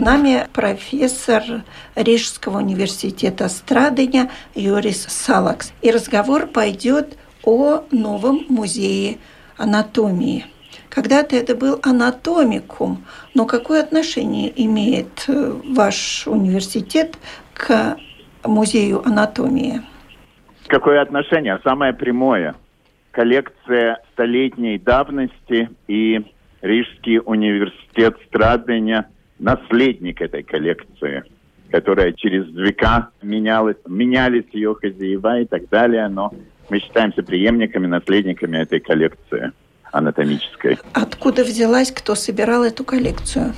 нами профессор Рижского университета Страдыня Юрис Салакс. И разговор пойдет о новом музее анатомии. Когда-то это был анатомикум, но какое отношение имеет э, ваш университет к музею анатомии? Какое отношение? Самое прямое. Коллекция столетней давности и Рижский университет Страдыня – наследник этой коллекции, которая через века менялась, менялись ее хозяева и так далее, но мы считаемся преемниками, наследниками этой коллекции анатомической. Откуда взялась, кто собирал эту коллекцию?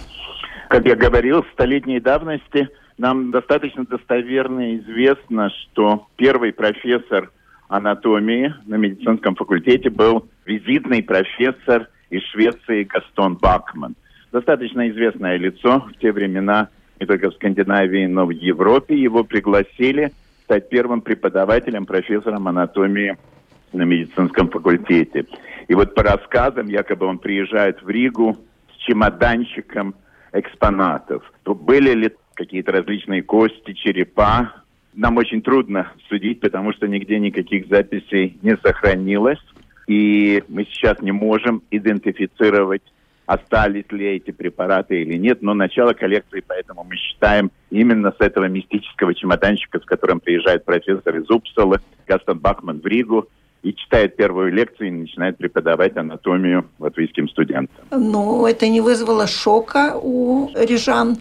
Как я говорил, столетней давности нам достаточно достоверно известно, что первый профессор анатомии на медицинском факультете был визитный профессор из Швеции Гастон Бакман достаточно известное лицо в те времена, не только в Скандинавии, но в Европе. Его пригласили стать первым преподавателем, профессором анатомии на медицинском факультете. И вот по рассказам, якобы он приезжает в Ригу с чемоданчиком экспонатов. То были ли какие-то различные кости, черепа, нам очень трудно судить, потому что нигде никаких записей не сохранилось. И мы сейчас не можем идентифицировать остались ли эти препараты или нет, но начало коллекции, поэтому мы считаем именно с этого мистического чемоданчика, с которым приезжает профессор из Упсала, Гастон Бахман в Ригу, и читает первую лекцию и начинает преподавать анатомию латвийским студентам. Но это не вызвало шока у рижан?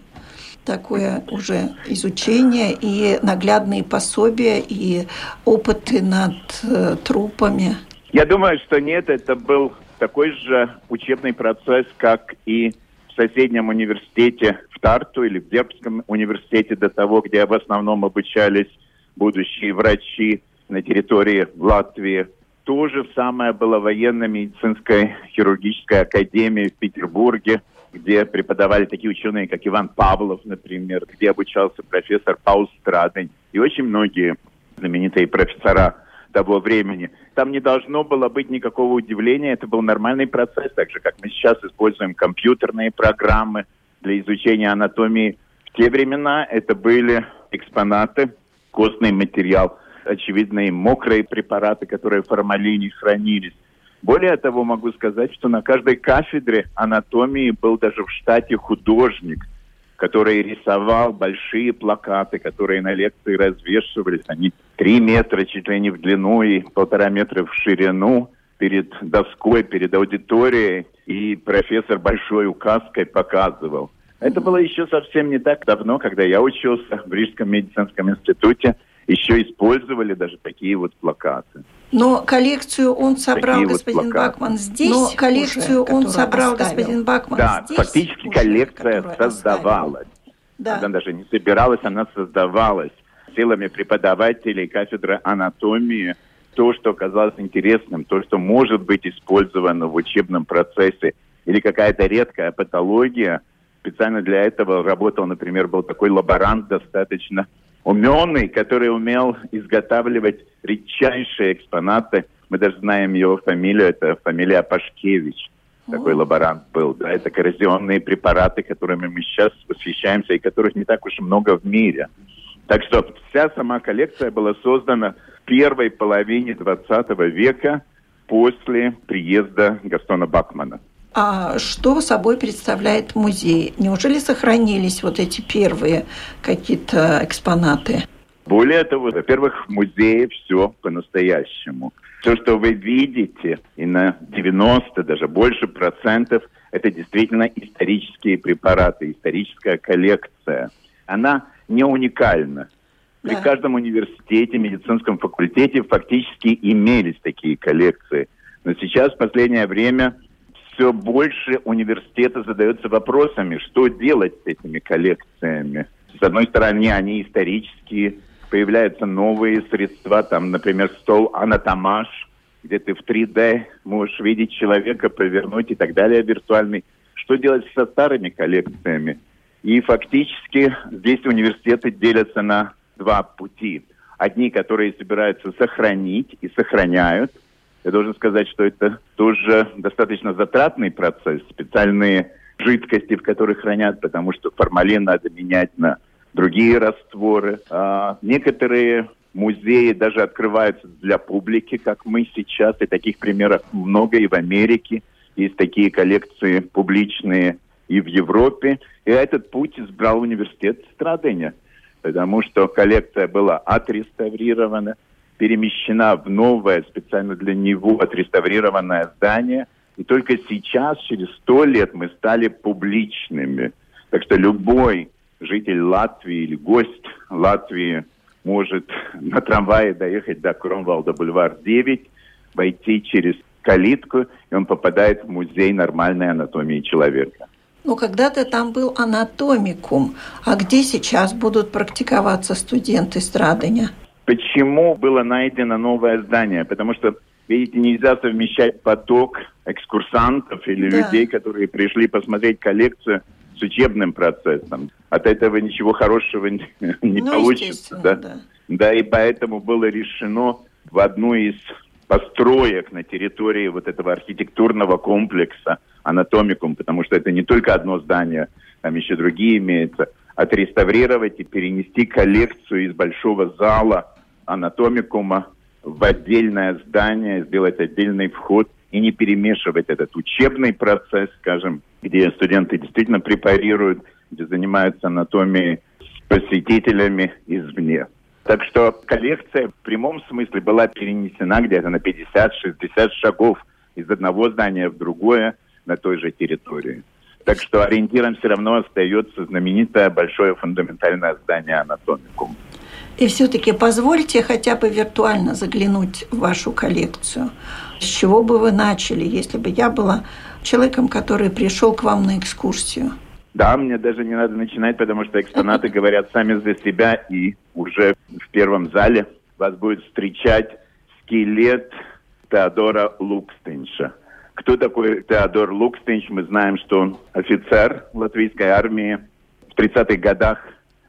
такое уже изучение и наглядные пособия и опыты над э, трупами? Я думаю, что нет, это был такой же учебный процесс, как и в соседнем университете в Тарту или в Дербском университете до того, где в основном обучались будущие врачи на территории Латвии. То же самое было в военно-медицинской хирургической академии в Петербурге, где преподавали такие ученые, как Иван Павлов, например, где обучался профессор Паул Страдень и очень многие знаменитые профессора того времени. Там не должно было быть никакого удивления, это был нормальный процесс, так же, как мы сейчас используем компьютерные программы для изучения анатомии. В те времена это были экспонаты, костный материал, очевидные мокрые препараты, которые в формалине хранились. Более того, могу сказать, что на каждой кафедре анатомии был даже в штате художник, который рисовал большие плакаты, которые на лекции развешивались. Они три метра чуть ли не в длину и полтора метра в ширину перед доской, перед аудиторией. И профессор большой указкой показывал. Это было еще совсем не так давно, когда я учился в Рижском медицинском институте – еще использовали даже такие вот плакаты. Но коллекцию он собрал, такие господин вот Бакман, здесь. Но коллекцию уже, он собрал, оставил. господин Бакман, да, здесь. Да, фактически уже, коллекция создавалась. Да. Она даже не собиралась, она создавалась силами преподавателей кафедры анатомии. То, что казалось интересным, то, что может быть использовано в учебном процессе, или какая-то редкая патология. Специально для этого работал, например, был такой лаборант достаточно уменный, который умел изготавливать редчайшие экспонаты. Мы даже знаем его фамилию, это фамилия Пашкевич. Такой лаборант был. Да, это коррозионные препараты, которыми мы сейчас восхищаемся и которых не так уж много в мире. Так что вся сама коллекция была создана в первой половине 20 века после приезда Гастона Бакмана. А что собой представляет музей? Неужели сохранились вот эти первые какие-то экспонаты? Более того, во-первых, в музее все по-настоящему. Все, что вы видите, и на 90, даже больше процентов, это действительно исторические препараты, историческая коллекция. Она не уникальна. При да. каждом университете, медицинском факультете фактически имелись такие коллекции. Но сейчас, в последнее время, все больше университета задается вопросами, что делать с этими коллекциями. С одной стороны, они исторические, появляются новые средства, там, например, стол анатомаш, где ты в 3D можешь видеть человека, повернуть и так далее, виртуальный. Что делать со старыми коллекциями? И фактически здесь университеты делятся на два пути. Одни, которые собираются сохранить и сохраняют. Я должен сказать, что это тоже достаточно затратный процесс. Специальные жидкости, в которых хранят, потому что формалин надо менять на другие растворы. А некоторые музеи даже открываются для публики, как мы сейчас, и таких примеров много и в Америке. Есть такие коллекции публичные и в Европе. И этот путь избрал университет Страдения, потому что коллекция была отреставрирована, перемещена в новое, специально для него отреставрированное здание. И только сейчас, через сто лет, мы стали публичными. Так что любой житель Латвии или гость Латвии может на трамвае доехать до Кромвалда бульвар 9, войти через калитку, и он попадает в музей нормальной анатомии человека. Ну, когда-то там был анатомикум. А где сейчас будут практиковаться студенты страдания? Почему было найдено новое здание? Потому что, видите, нельзя совмещать поток экскурсантов или да. людей, которые пришли посмотреть коллекцию с учебным процессом. От этого ничего хорошего не ну, получится. Да? Да. да, и поэтому было решено в одну из построек на территории вот этого архитектурного комплекса анатомикум, потому что это не только одно здание, там еще другие имеются, отреставрировать и перенести коллекцию из большого зала анатомикума в отдельное здание, сделать отдельный вход и не перемешивать этот учебный процесс, скажем, где студенты действительно препарируют, где занимаются анатомией с посетителями извне. Так что коллекция в прямом смысле была перенесена где-то на 50-60 шагов из одного здания в другое на той же территории. Так что ориентиром все равно остается знаменитое большое фундаментальное здание анатомикум. И все-таки позвольте хотя бы виртуально заглянуть в вашу коллекцию. С чего бы вы начали, если бы я была человеком, который пришел к вам на экскурсию? Да, мне даже не надо начинать, потому что экспонаты говорят сами за себя, и уже в первом зале вас будет встречать скелет Теодора Лукстенша. Кто такой Теодор Лукстенш? Мы знаем, что он офицер латвийской армии в 30-х годах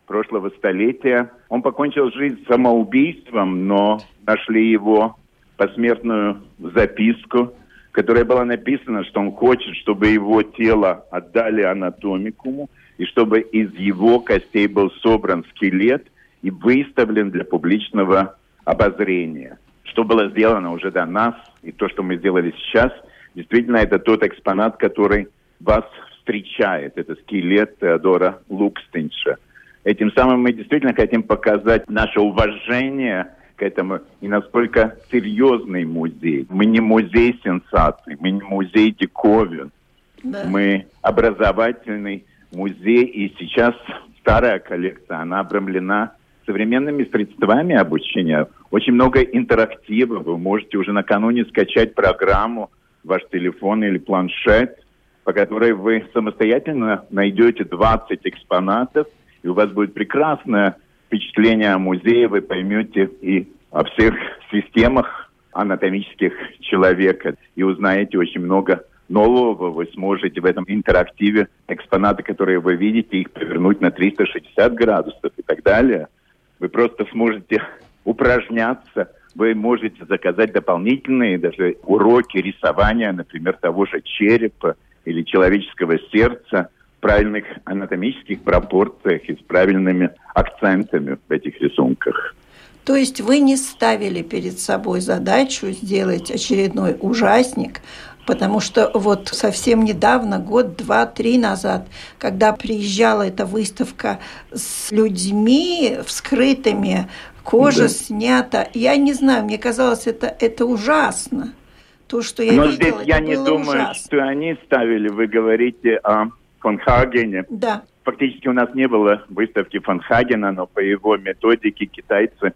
прошлого столетия. Он покончил жизнь самоубийством, но нашли его посмертную записку которая была написана, что он хочет, чтобы его тело отдали анатомикуму, и чтобы из его костей был собран скелет и выставлен для публичного обозрения. Что было сделано уже до нас, и то, что мы сделали сейчас, действительно, это тот экспонат, который вас встречает. Это скелет Теодора Лукстинша. Этим самым мы действительно хотим показать наше уважение к этому и насколько серьезный музей. Мы не музей сенсаций, мы не музей диковин. Да. Мы образовательный музей, и сейчас старая коллекция, она обрамлена современными средствами обучения. Очень много интерактива. Вы можете уже накануне скачать программу, ваш телефон или планшет, по которой вы самостоятельно найдете 20 экспонатов, и у вас будет прекрасное впечатление о музее, вы поймете и о всех системах анатомических человека и узнаете очень много нового. Вы сможете в этом интерактиве экспонаты, которые вы видите, их повернуть на 360 градусов и так далее. Вы просто сможете упражняться, вы можете заказать дополнительные даже уроки рисования, например, того же черепа или человеческого сердца – правильных анатомических пропорциях и с правильными акцентами в этих рисунках. То есть вы не ставили перед собой задачу сделать очередной ужасник, потому что вот совсем недавно, год, два, три назад, когда приезжала эта выставка с людьми вскрытыми, кожа да. снята, я не знаю, мне казалось, это, это ужасно. То, что я Но видела, здесь я не думаю, ужасно. что они ставили, вы говорите о Фонхагене. Да. Фактически у нас не было выставки Фонхагена, но по его методике китайцы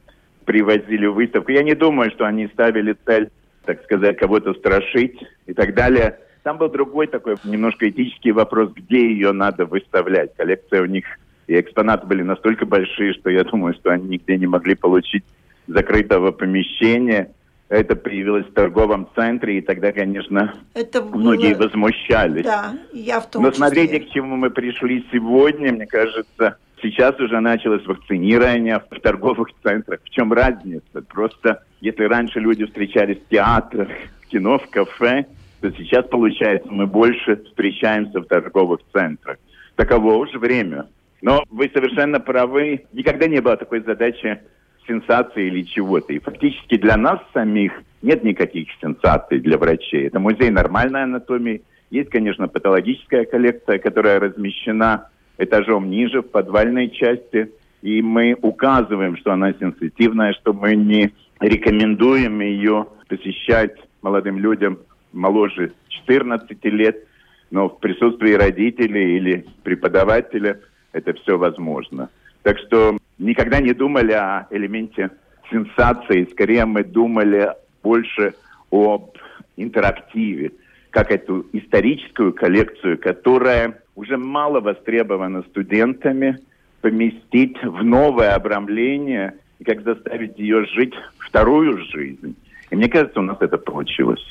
привозили выставку. Я не думаю, что они ставили цель, так сказать, кого-то страшить и так далее. Там был другой такой немножко этический вопрос, где ее надо выставлять. Коллекция у них и экспонаты были настолько большие, что я думаю, что они нигде не могли получить закрытого помещения это появилось в торговом центре, и тогда, конечно, это было... многие возмущались. Да, я в том Но числе. смотрите, к чему мы пришли сегодня, мне кажется, сейчас уже началось вакцинирование в торговых центрах. В чем разница? Просто если раньше люди встречались в театрах, в кино, в кафе, то сейчас, получается, мы больше встречаемся в торговых центрах. Таково уже время. Но вы совершенно правы, никогда не было такой задачи сенсации или чего-то. И фактически для нас самих нет никаких сенсаций для врачей. Это музей нормальной анатомии. Есть, конечно, патологическая коллекция, которая размещена этажом ниже, в подвальной части. И мы указываем, что она сенситивная, что мы не рекомендуем ее посещать молодым людям моложе 14 лет, но в присутствии родителей или преподавателя это все возможно. Так что никогда не думали о элементе сенсации, скорее мы думали больше об интерактиве, как эту историческую коллекцию, которая уже мало востребована студентами, поместить в новое обрамление и как заставить ее жить вторую жизнь. И мне кажется, у нас это получилось.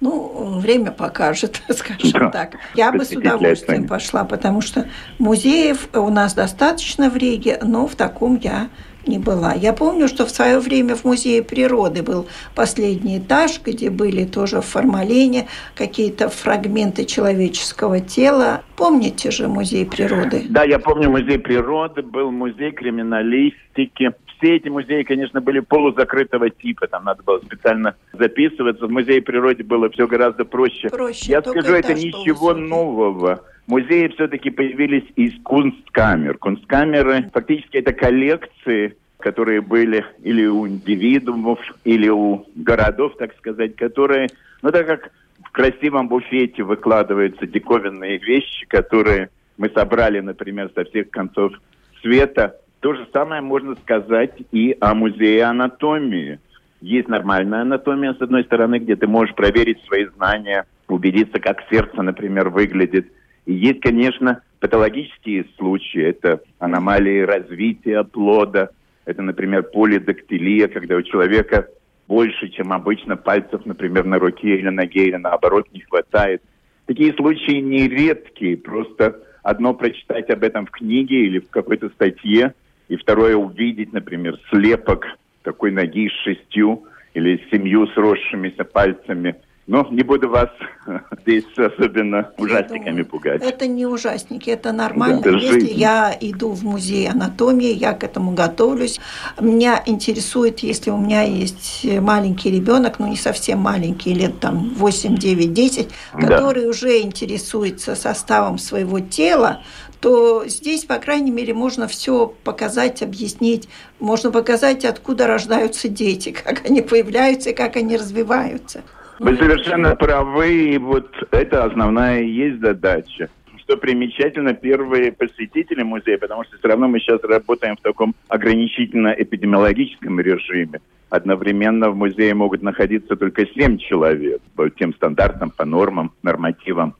Ну, время покажет, скажем да. так. Я бы с удовольствием пошла, потому что музеев у нас достаточно в Риге, но в таком я не была. Я помню, что в свое время в Музее природы был последний этаж, где были тоже в формалине какие-то фрагменты человеческого тела. Помните же Музей природы? Да, я помню Музей природы, был музей криминалистики все эти музеи, конечно, были полузакрытого типа. Там надо было специально записываться. В музее природы было все гораздо проще. проще Я скажу, это ничего нового. Музеи все-таки появились из кунсткамер. Кунсткамеры фактически это коллекции, которые были или у индивидуумов, или у городов, так сказать, которые, ну так как в красивом буфете выкладываются диковинные вещи, которые мы собрали, например, со всех концов света, то же самое можно сказать и о музее анатомии. Есть нормальная анатомия, с одной стороны, где ты можешь проверить свои знания, убедиться, как сердце, например, выглядит. Есть, конечно, патологические случаи. Это аномалии развития плода. Это, например, полидактилия, когда у человека больше, чем обычно, пальцев, например, на руке или ноге, или наоборот, не хватает. Такие случаи нередкие. Просто одно прочитать об этом в книге или в какой-то статье – и второе, увидеть, например, слепок такой ноги с шестью или семью сросшимися пальцами. Но не буду вас здесь особенно ужастиками пугать. Это не ужастики, это нормально. Да, это Если жизнь. я иду в музей анатомии, я к этому готовлюсь. Меня интересует, если у меня есть маленький ребенок, ну не совсем маленький, лет там 8, 9, 10, который да. уже интересуется составом своего тела, то здесь, по крайней мере, можно все показать, объяснить. Можно показать, откуда рождаются дети, как они появляются и как они развиваются. Вы совершенно правы, и вот это основная есть задача. Что примечательно, первые посетители музея, потому что все равно мы сейчас работаем в таком ограничительно-эпидемиологическом режиме. Одновременно в музее могут находиться только семь человек по тем стандартам, по нормам, нормативам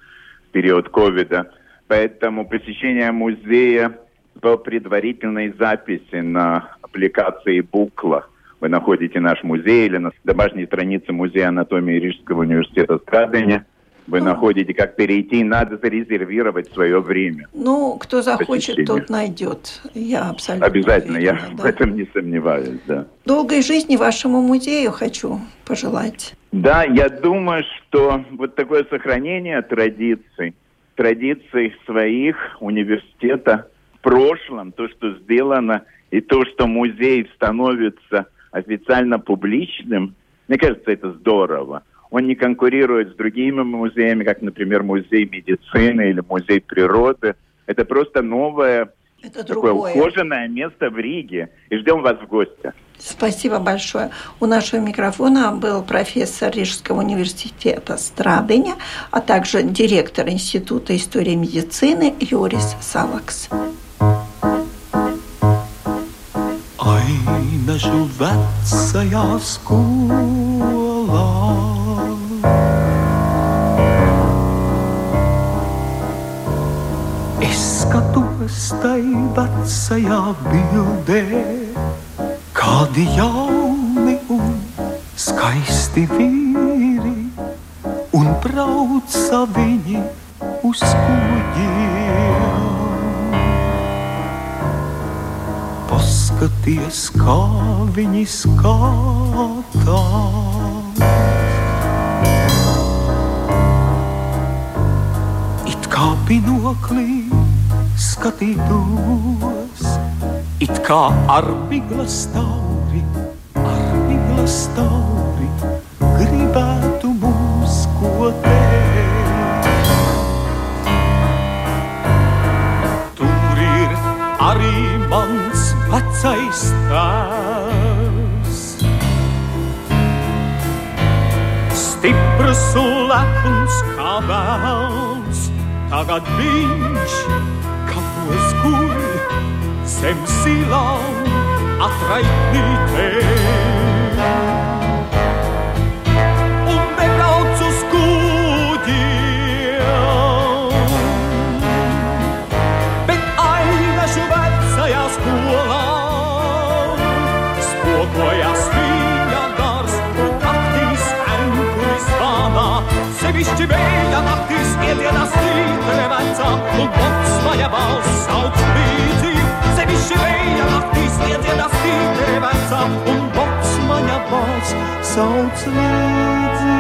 в период ковида. Поэтому посещение музея по предварительной записи на аппликации Букла. Вы находите наш музей или на домашней странице Музея анатомии Рижского университета Страдания. Вы ну, находите, как перейти, надо зарезервировать свое время. Ну, кто захочет, посещения. тот найдет. Я абсолютно Обязательно, уверена, я да. в этом не сомневаюсь, да. Долгой жизни вашему музею хочу пожелать. Да, я думаю, что вот такое сохранение традиций – традиций своих университета в прошлом, то, что сделано, и то, что музей становится официально публичным, мне кажется, это здорово. Он не конкурирует с другими музеями, как, например, музей медицины или музей природы. Это просто новое, это такое ухоженное место в Риге. И ждем вас в гости. Спасибо большое. У нашего микрофона был профессор Рижского университета Страдыня, а также директор Института истории медицины Юрис Салакс. Sēžu vecajā skolā. Es skatos tai vecajā bildē, kādi jauni un skaisti vīri un brauca viņi uz kuģiem. Paskaties, kā viņi skatās. It kā binoklī skatītos, it kā ar migla stāvi, ar migla stāvi Stiprs lepns kā vēls, tagad viņš kapos guļ zem silām atraitnītēm. Boks maja balss sauc līdzi. Sevišķi vēja naktīs iedienas tītre vecā un maja balss sauc līdzi.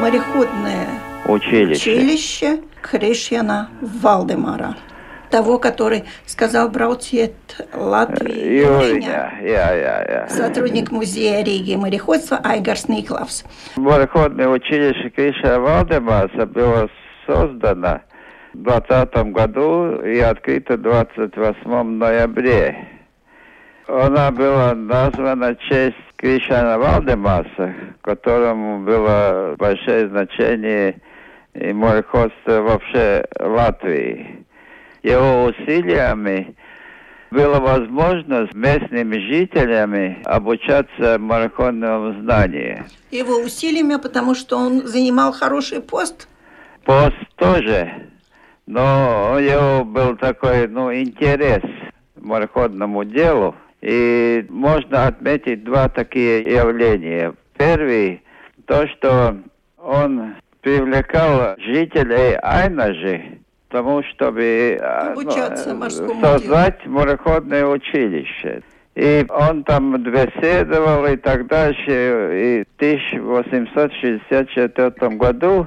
Мореходное Училище. училище Кришьяна Валдемара. Того, который сказал Браутьет Латвии. Юрия, я, я, я. Сотрудник музея Риги мореходства Айгарс Никлавс. Мореходное училище Криша Валдемаса было создано в 20 году и открыто 28 ноябре. Она была названа в честь Кришана Валдемаса, которому было большое значение и мореходство вообще Латвии. Его усилиями была возможность местными жителями обучаться мореходному знанию. Его усилиями, потому что он занимал хороший пост. Пост тоже, но у него был такой, ну, интерес к мореходному делу. И можно отметить два такие явления. Первый, то, что он привлекал жителей Айнажи к тому, чтобы а, Обучаться ну, создать мореходное училище. И он там беседовал и так дальше. И в 1864 году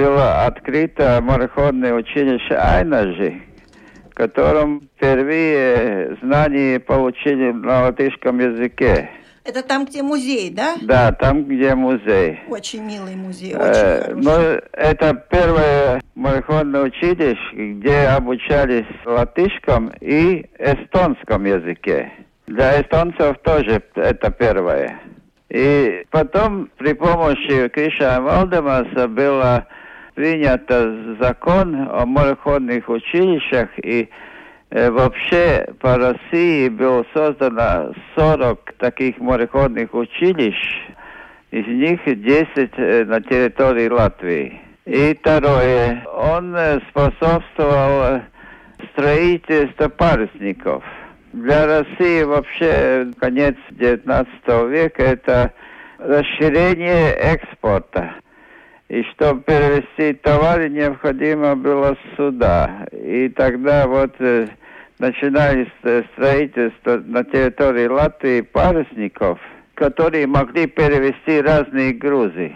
было открыто мореходное училище Айнажи, в котором впервые знания получили на латышском языке. Это там, где музей, да? Да, там, где музей. Очень милый музей, Э, очень хороший. ну, это первое мореходное училище, где обучались латышском и эстонском языке. Для эстонцев тоже это первое. И потом при помощи Криша Валдемаса было принято закон о мореходных училищах и э, вообще по России было создано 40 таких мореходных училищ, из них 10 э, на территории Латвии. И второе, он э, способствовал строительству парусников. Для России вообще конец 19 века это расширение экспорта. И чтобы перевести товары, необходимо было суда. И тогда вот э, начинались э, строительство на территории Латвии парусников, которые могли перевести разные грузы.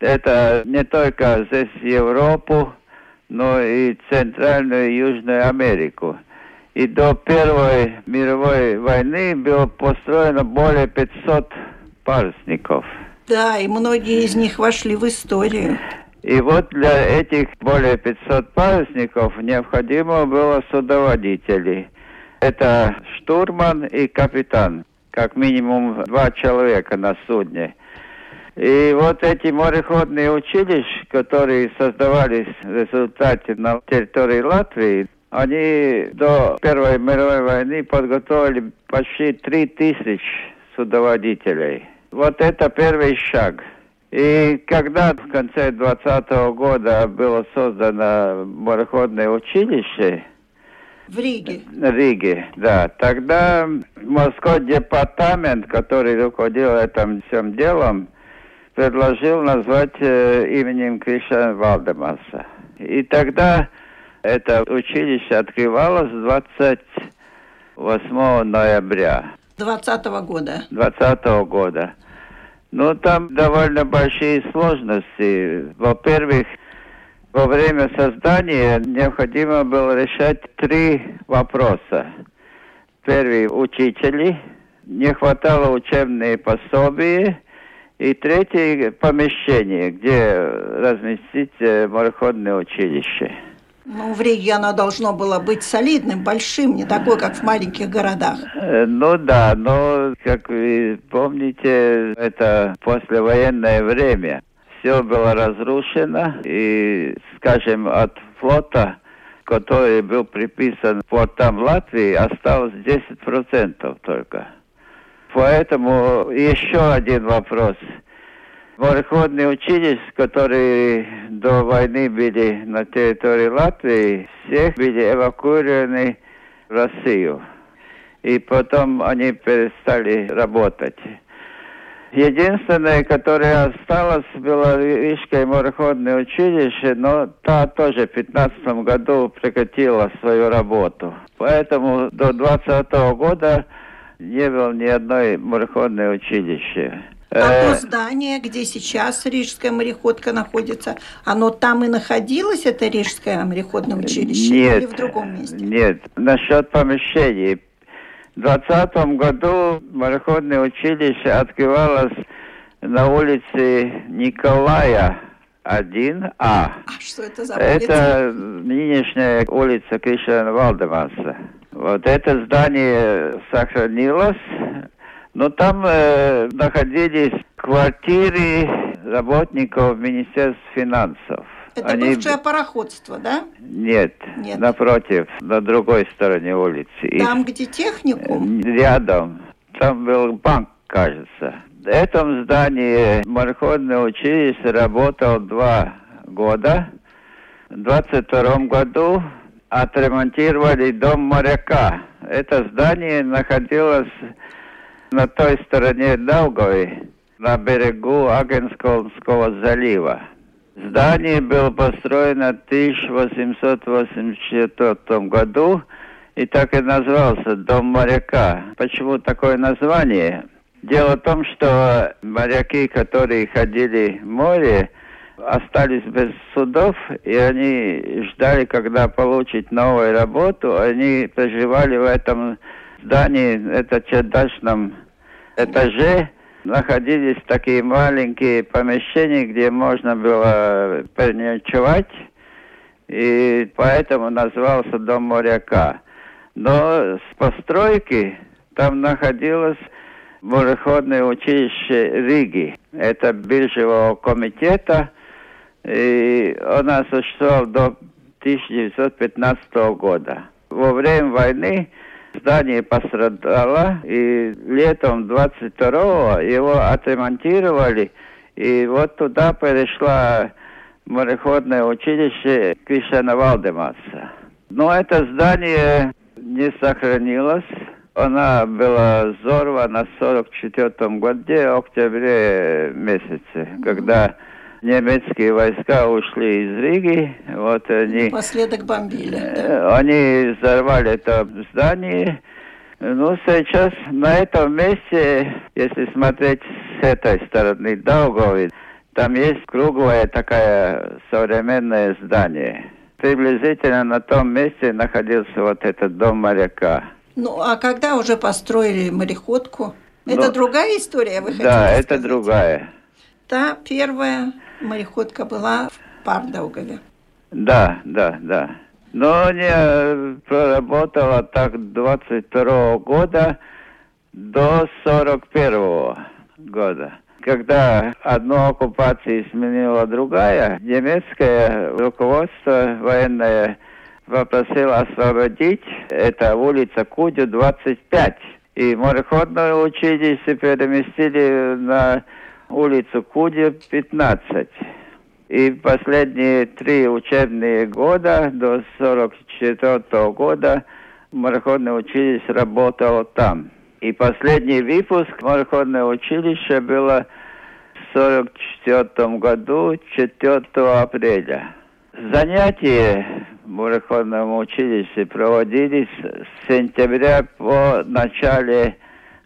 Это не только здесь Европу, но и Центральную и Южную Америку. И до Первой мировой войны было построено более 500 парусников. Да, и многие из них вошли в историю. И вот для этих более 500 парусников необходимо было судоводители. Это штурман и капитан, как минимум два человека на судне. И вот эти мореходные училища, которые создавались в результате на территории Латвии, они до Первой мировой войны подготовили почти 3000 судоводителей. Вот это первый шаг. И когда в конце 20 года было создано мореходное училище, в Риге. В Риге, да. Тогда морской департамент, который руководил этим всем делом, предложил назвать э, именем Кришна Валдемаса. И тогда это училище открывалось 28 ноября. 20 года. 20 года. Ну, там довольно большие сложности. Во-первых, во время создания необходимо было решать три вопроса. Первый – учители, не хватало учебные пособия, и третье – помещение, где разместить э, мореходное училище. Ну, в Риге оно должно было быть солидным, большим, не такое, как в маленьких городах. Э, ну да, но, как вы помните, это послевоенное время все было разрушено, и, скажем, от флота, который был приписан портам Латвии, осталось 10% только. Поэтому еще один вопрос. Мореходные училища, которые до войны были на территории Латвии, всех были эвакуированы в Россию. И потом они перестали работать. Единственное, которое осталось, было Рижское мореходное училище, но та тоже в 15 году прекратила свою работу. Поэтому до 20 года не было ни одной мореходное училище. А то здание, где сейчас Рижская мореходка находится, оно там и находилось, это Рижское мореходное училище, нет, или в другом месте? Нет, насчет помещений. В 2020 году мореходное училище открывалось на улице Николая 1А. А что это за улица? Это нынешняя улица Кришна Валдемаса. Вот это здание сохранилось, но там э, находились квартиры работников Министерства финансов. Это Они... бывшее пароходство, да? Нет, Нет, напротив, на другой стороне улицы. Там, И... где техникум? Рядом. Там был банк, кажется. В этом здании мореходное училище работал два года. В 22 году отремонтировали дом моряка. Это здание находилось на той стороне Долговой, на берегу Агенского залива. Здание было построено в 1884 году и так и назывался «Дом моряка». Почему такое название? Дело в том, что моряки, которые ходили в море, остались без судов, и они ждали, когда получат новую работу. Они проживали в этом здании, это чердачном этаже, находились такие маленькие помещения, где можно было переночевать, и поэтому назывался Дом моряка. Но с постройки там находилось мореходное училище Риги. Это биржевого комитета, и он осуществовал до 1915 года. Во время войны здание пострадало, и летом 22-го его отремонтировали, и вот туда перешла мореходное училище Кришана Валдемаса. Но это здание не сохранилось. Она была взорвана в 44 году, в октябре месяце, когда немецкие войска ушли из Риги. Вот они... Последок бомбили. Да. Они взорвали это здание. Ну, сейчас на этом месте, если смотреть с этой стороны Долгови, там есть круглое такое современное здание. Приблизительно на том месте находился вот этот дом моряка. Ну, а когда уже построили мореходку? Это ну, другая история, вы хотите Да, это сказать? другая. Та первая мореходка была в Пардаугове. Да, да, да. Но не проработала так 22 года до 41 года. Когда одну оккупацию сменила другая, немецкое руководство военное попросило освободить, это улица Кудю, 25. И мореходное училище переместили на улицу Куди, 15. И последние три учебные года, до 44 года, мореходное училище работало там. И последний выпуск мореходное училище было в 44 году, 4 апреля. Занятия в мореходном училище проводились с сентября по начале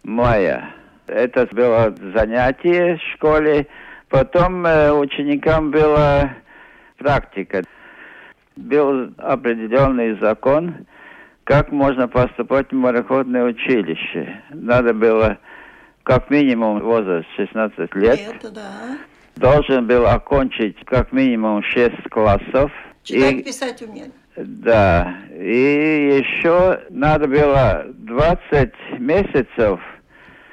мая. Это было занятие в школе. Потом э, ученикам была практика. Был определенный закон, как можно поступать в мореходное училище. Надо было как минимум возраст 16 лет. Это да. Должен был окончить как минимум 6 классов. Читать, и, писать уметь. Да. И еще надо было 20 месяцев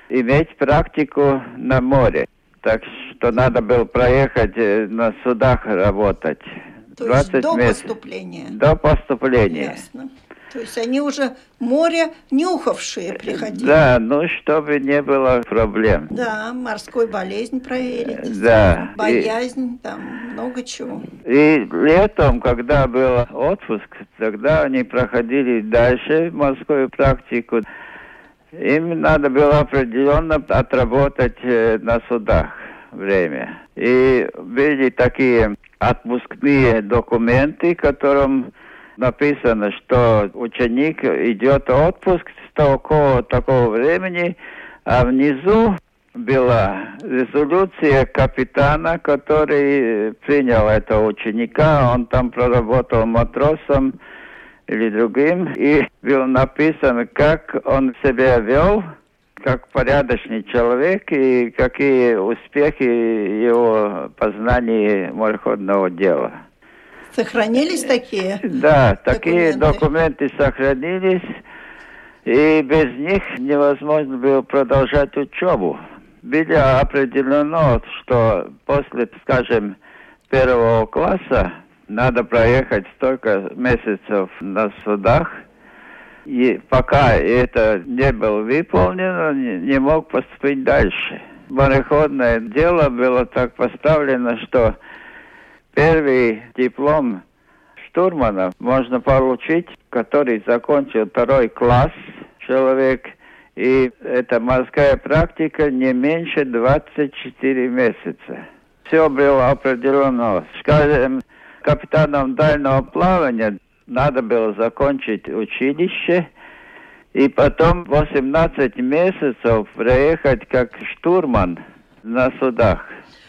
иметь практику на море. Так что надо было проехать э, на судах работать. То есть до месяцев. поступления? До поступления. Ясно. То есть они уже море нюхавшие приходили. Да, ну чтобы не было проблем. Да, морской болезнь проверить. Да. Боязнь, и, там много чего. И летом, когда был отпуск, тогда они проходили дальше морскую практику. Им надо было определенно отработать э, на судах время. И были такие отпускные документы, которым написано, что ученик идет в отпуск с такого, такого времени, а внизу была резолюция капитана, который принял этого ученика, он там проработал матросом или другим, и был написан, как он себя вел, как порядочный человек и какие успехи его познания мореходного дела. Сохранились такие? Да, такие документы, документы сохранились, и без них невозможно было продолжать учебу. Было определено, что после, скажем, первого класса надо проехать столько месяцев на судах, и пока это не было выполнено, не, не мог поступить дальше. Мореходное дело было так поставлено, что Первый диплом штурмана можно получить, который закончил второй класс человек, и эта морская практика не меньше 24 месяца. Все было определено. Скажем, капитаном дальнего плавания надо было закончить училище, и потом 18 месяцев проехать как штурман на судах.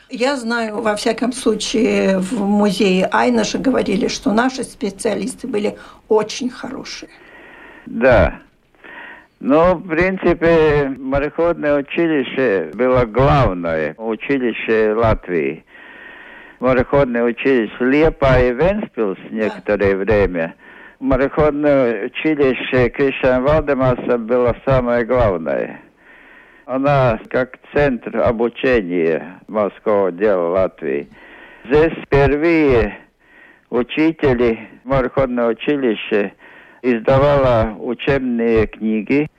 Я знаю, во всяком случае, в музее Айнаша говорили, что наши специалисты были очень хорошие. Да. Ну, в принципе, мореходное училище было главное училище Латвии. Мореходное училище Лепа и Венспилс некоторое время. Мореходное училище Кришан Валдемаса было самое главное. Она как центр обучения морского дела Латвии. Здесь впервые учители мореходного училища издавала учебные книги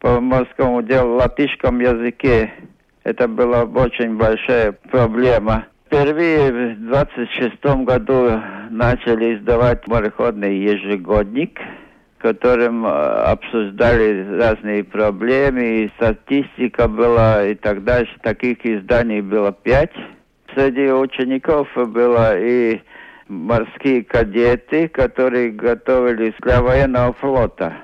по морскому делу в латышском языке. Это была очень большая проблема. Впервые в 26 году начали издавать мореходный ежегодник – которым э, обсуждали разные проблемы, и статистика была, и так дальше. Таких изданий было пять. Среди учеников было и морские кадеты, которые готовились для военного флота.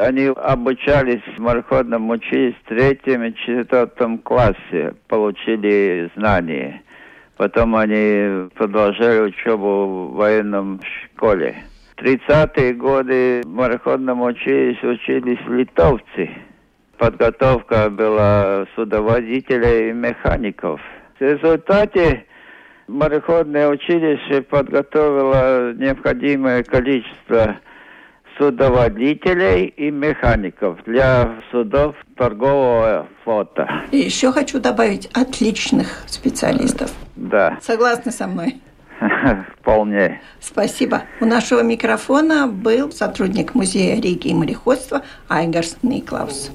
Они обучались в мореходном училище в третьем и четвертом классе, получили знания. Потом они продолжали учебу в военном школе. 30-е годы в мореходном училище учились литовцы. Подготовка была судоводителей и механиков. В результате мореходное училище подготовило необходимое количество судоводителей и механиков для судов торгового флота. И еще хочу добавить отличных специалистов. Да. Согласны со мной? Вполне. Спасибо. У нашего микрофона был сотрудник музея Риги и мореходства Айгарс Никлаус.